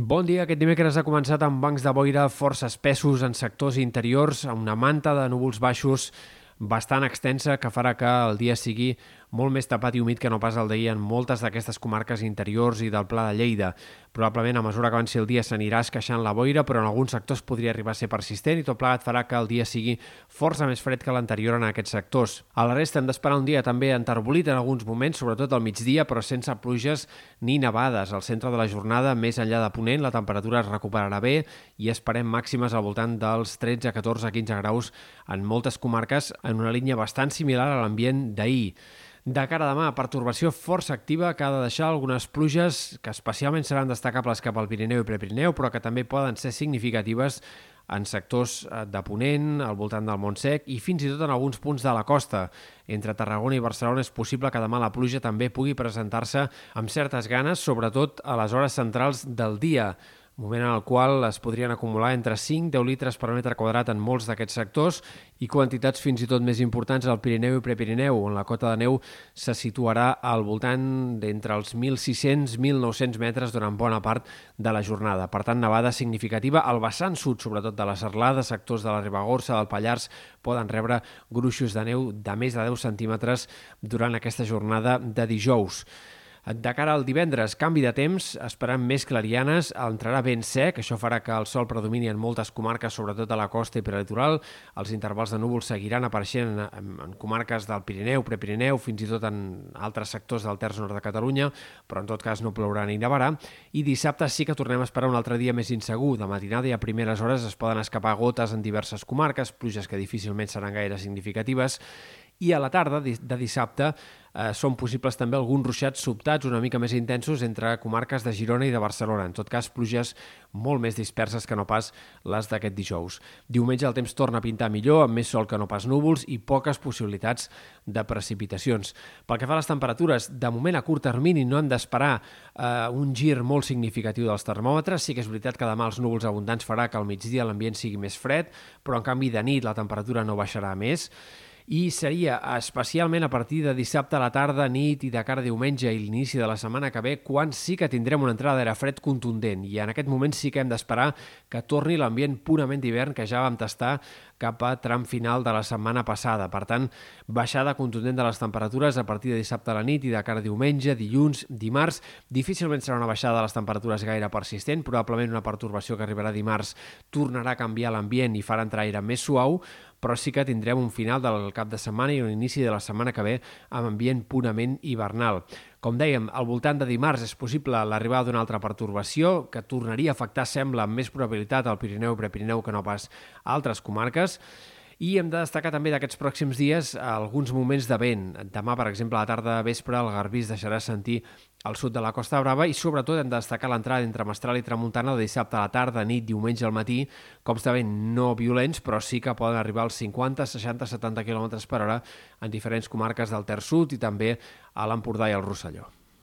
Bon dia. Aquest dimecres ha començat amb bancs de boira força espessos en sectors interiors, amb una manta de núvols baixos bastant extensa que farà que el dia sigui molt més tapat i humit que no pas el d'ahir en moltes d'aquestes comarques interiors i del Pla de Lleida. Probablement a mesura que avanci el dia s'anirà esqueixant la boira, però en alguns sectors podria arribar a ser persistent i tot plegat farà que el dia sigui força més fred que l'anterior en aquests sectors. A la resta hem d'esperar un dia també enterbolit en alguns moments, sobretot al migdia, però sense pluges ni nevades. Al centre de la jornada, més enllà de Ponent, la temperatura es recuperarà bé i esperem màximes al voltant dels 13, 14, 15 graus en moltes comarques en una línia bastant similar a l'ambient d'ahir. De cara a demà, pertorbació força activa que ha de deixar algunes pluges que especialment seran destacables cap al Pirineu i Prepirineu, però que també poden ser significatives en sectors eh, de Ponent, al voltant del Montsec i fins i tot en alguns punts de la costa. Entre Tarragona i Barcelona és possible que demà la pluja també pugui presentar-se amb certes ganes, sobretot a les hores centrals del dia moment en el qual es podrien acumular entre 5 i 10 litres per metre quadrat en molts d'aquests sectors i quantitats fins i tot més importants al Pirineu i Prepirineu, on la cota de neu se situarà al voltant d'entre els 1.600-1.900 metres durant bona part de la jornada. Per tant, nevada significativa al vessant sud, sobretot de la Serlada, sectors de la Ribagorça, del Pallars, poden rebre gruixos de neu de més de 10 centímetres durant aquesta jornada de dijous. De cara al divendres, canvi de temps, esperant més clarianes, entrarà ben sec, això farà que el sol predomini en moltes comarques, sobretot a la costa i prelitoral. Els intervals de núvols seguiran apareixent en, en comarques del Pirineu, Prepirineu, fins i tot en altres sectors del terç nord de Catalunya, però en tot cas no plourà ni nevarà. I dissabte sí que tornem a esperar un altre dia més insegur. De matinada i a primeres hores es poden escapar gotes en diverses comarques, pluges que difícilment seran gaire significatives, i a la tarda de dissabte eh, són possibles també alguns ruixats sobtats una mica més intensos entre comarques de Girona i de Barcelona. En tot cas, pluges molt més disperses que no pas les d'aquest dijous. Diumenge el temps torna a pintar millor, amb més sol que no pas núvols i poques possibilitats de precipitacions. Pel que fa a les temperatures, de moment a curt termini no han d'esperar eh, un gir molt significatiu dels termòmetres. Sí que és veritat que demà els núvols abundants farà que al migdia l'ambient sigui més fred, però en canvi de nit la temperatura no baixarà més i seria especialment a partir de dissabte a la tarda, nit i de cara a diumenge i l'inici de la setmana que ve quan sí que tindrem una entrada d'aire fred contundent i en aquest moment sí que hem d'esperar que torni l'ambient purament d'hivern que ja vam tastar cap a tram final de la setmana passada. Per tant, baixada contundent de les temperatures a partir de dissabte a la nit i de cara a diumenge, dilluns, dimarts. Difícilment serà una baixada de les temperatures gaire persistent, probablement una pertorbació que arribarà dimarts tornarà a canviar l'ambient i farà entrar aire més suau, però sí que tindrem un final del cap de setmana i un inici de la setmana que ve amb ambient purament hivernal. Com dèiem, al voltant de dimarts és possible l'arribada d'una altra pertorbació que tornaria a afectar, sembla, amb més probabilitat al Pirineu i Prepirineu que no pas a altres comarques. I hem de destacar també d'aquests pròxims dies alguns moments de vent. Demà, per exemple, a la tarda de vespre, el Garbís deixarà sentir al sud de la Costa Brava i sobretot hem de destacar l'entrada entre Mestral i Tramuntana de dissabte a la tarda, nit, diumenge al matí, cops de vent no violents, però sí que poden arribar als 50, 60, 70 km per hora en diferents comarques del Ter Sud i també a l'Empordà i al Rosselló.